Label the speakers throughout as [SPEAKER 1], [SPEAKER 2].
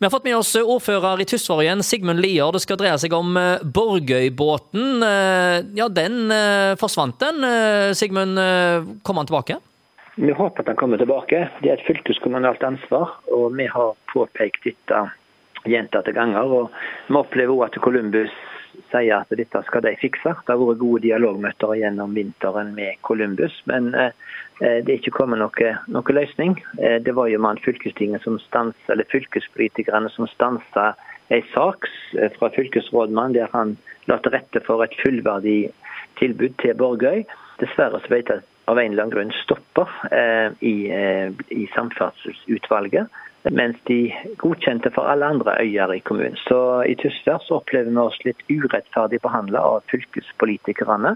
[SPEAKER 1] Vi har fått med oss ordfører i Tysvær igjen, Sigmund Lier. Det skal dreie seg om Borgøybåten. Ja, den forsvant den. Sigmund, kom han tilbake?
[SPEAKER 2] Vi håper at han kommer tilbake. Det er et fylkeskommunalt ansvar, og vi har påpekt dette gjentatte ganger. og Vi opplever også at Columbus sier at dette skal de fikse. Det har vært gode dialogmøter gjennom vinteren med Columbus, men eh, det er ikke kommet noe, noe løsning. Eh, det var jo man som stans, eller fylkespolitikerne som stansa en sak eh, fra fylkesrådmannen der han la til rette for et fullverdig tilbud til Borgøy. Dessverre så vet jeg av en eller annen grunn stopper eh, i, eh, i samferdselsutvalget mens de godkjente for alle andre øyer i kommunen. Så i Tysvær så opplever vi oss litt urettferdig behandla av fylkespolitikerne,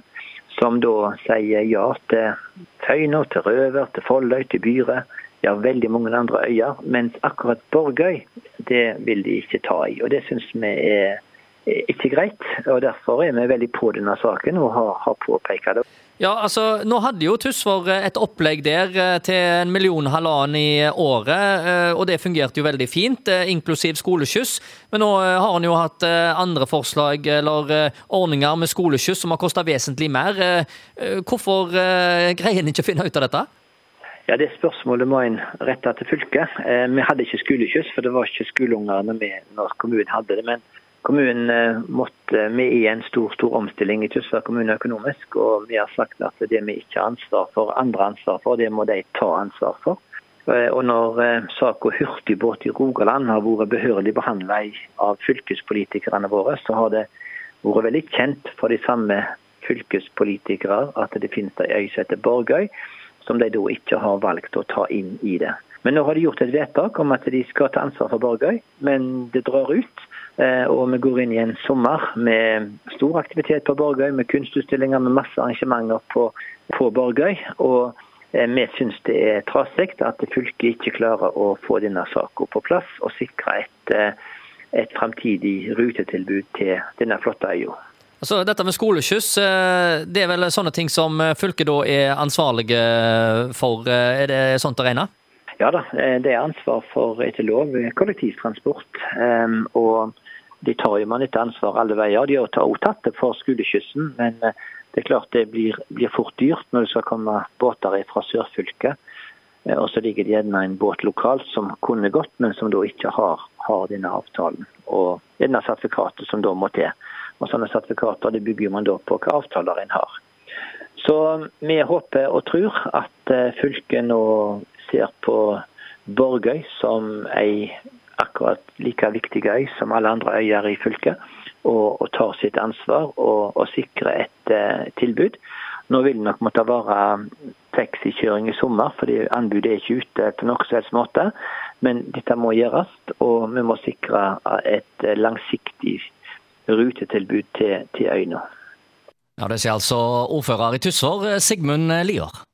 [SPEAKER 2] som da sier ja til Tøyna, til Røver, til Folløy, til Byre, ja veldig mange andre øyer. Mens akkurat Borgøy, det vil de ikke ta i. Og det syns vi er ikke greit. og Derfor er vi veldig på denne saken og har, har påpekt det.
[SPEAKER 1] Ja, altså, Nå hadde jo Tusvor et opplegg der eh, til en million halvannen i året, eh, og det fungerte jo veldig fint, eh, inklusiv skoleskyss. Men nå har han jo hatt andre forslag eller ordninger med skoleskyss som har kosta vesentlig mer. Hvorfor greier en ikke å finne ut av dette?
[SPEAKER 2] Ja, Det spørsmålet må en rette til fylket. Vi hadde ikke skoleskyss, for det var ikke skoleungene med når kommunen hadde det. men Kommunen eh, måtte, er i en stor stor omstilling i Tysvær kommune økonomisk, og vi har sagt at det vi ikke har ansvar for, andre ansvar for, det må de ta ansvar for. Eh, og Når eh, saka hurtigbåt i Rogaland har vært behørig behandla av fylkespolitikerne våre, så har det vært veldig kjent for de samme fylkespolitikere at det finnes ei øy som heter Borgøy, som de da ikke har valgt å ta inn i det. Men nå har de gjort et vedtak om at de skal ta ansvar for Borgøy, men det drar ut. Eh, og vi går inn i en sommer med stor aktivitet på Borgøy, med kunstutstillinger, med masse arrangementer på, på Borgøy. Og eh, vi syns det er trasig at fylket ikke klarer å få denne saken på plass og sikre et, eh, et framtidig rutetilbud til denne flotte øya.
[SPEAKER 1] Altså, dette med skoleskyss, det er vel sånne ting som fylket da er ansvarlige for? Er det sånt å regne?
[SPEAKER 2] Ja da, det er ansvar for etter lov kollektivtransport. Og de tar jo man ikke ansvar alle veier. De har også tatt det for skoleskyssen, men eh, det er klart det blir, blir fort dyrt når det skal komme båter fra sørfylket. Eh, og så ligger det gjerne en båt lokalt som kunne gått, men som da ikke har, har denne avtalen. Og denne sertifikatet som da må til. Og Sånne sertifikater det bygger man da på hva avtaler en har. Så vi håper og tror at eh, fylket nå ser på Borgøy som ei akkurat like viktig øy som alle andre øyer i fylket, og, og tar sitt ansvar og, og sikrer et eh, tilbud. Nå vil det nok måtte være taxikjøring i sommer, fordi anbudet er ikke ute på noen som helst måte. Men dette må gjøres, og vi må sikre et langsiktig rutetilbud til, til øyene.
[SPEAKER 1] Ja, Det sier altså ordfører i Tussår, Sigmund Lier.